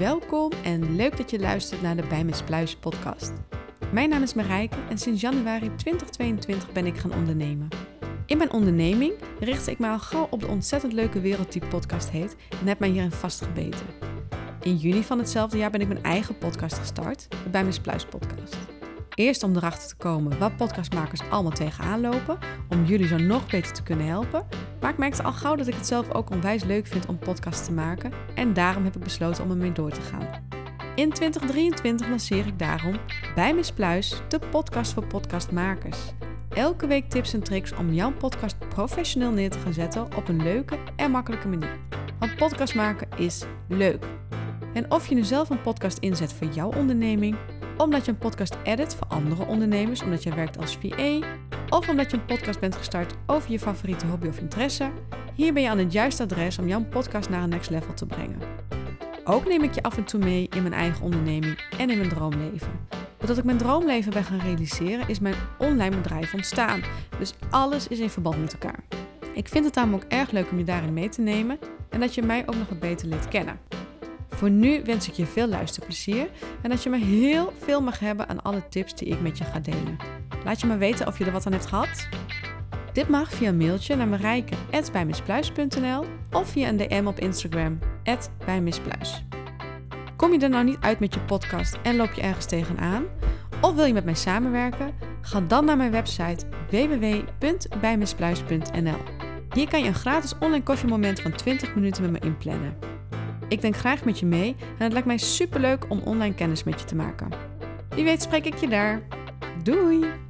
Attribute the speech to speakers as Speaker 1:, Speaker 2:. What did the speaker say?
Speaker 1: Welkom en leuk dat je luistert naar de Bij Pluis podcast. Mijn naam is Marijke en sinds januari 2022 ben ik gaan ondernemen. In mijn onderneming richtte ik me al gauw op de ontzettend leuke wereld die podcast heet en heb mij hierin vastgebeten. In juni van hetzelfde jaar ben ik mijn eigen podcast gestart, de Bij Pluis podcast. Eerst om erachter te komen wat podcastmakers allemaal tegenaan lopen, om jullie zo nog beter te kunnen helpen. Maar ik merkte al gauw dat ik het zelf ook onwijs leuk vind om podcasts te maken en daarom heb ik besloten om ermee door te gaan. In 2023 lanceer ik daarom bij Miss Pluis de podcast voor podcastmakers. Elke week tips en tricks om jouw podcast professioneel neer te gaan zetten op een leuke en makkelijke manier. Want podcast maken is leuk. En of je nu zelf een podcast inzet voor jouw onderneming, omdat je een podcast edit voor andere ondernemers, omdat je werkt als VA, of omdat je een podcast bent gestart over je favoriete hobby of interesse, hier ben je aan het juiste adres om jouw podcast naar een next level te brengen. Ook neem ik je af en toe mee in mijn eigen onderneming en in mijn droomleven. Doordat ik mijn droomleven ben gaan realiseren, is mijn online bedrijf ontstaan. Dus alles is in verband met elkaar. Ik vind het daarom ook erg leuk om je daarin mee te nemen en dat je mij ook nog wat beter leert kennen. Voor nu wens ik je veel luisterplezier en dat je me heel veel mag hebben aan alle tips die ik met je ga delen. Laat je me weten of je er wat aan hebt gehad. Dit mag via een mailtje naar marijke.bijmispluis.nl of via een DM op Instagram, bijmispluis. Kom je er nou niet uit met je podcast en loop je ergens tegenaan? Of wil je met mij samenwerken? Ga dan naar mijn website www.bijmispluis.nl. Hier kan je een gratis online koffiemoment van 20 minuten met me inplannen. Ik denk graag met je mee en het lijkt mij superleuk om online kennis met je te maken. Wie weet spreek ik je daar. Doei!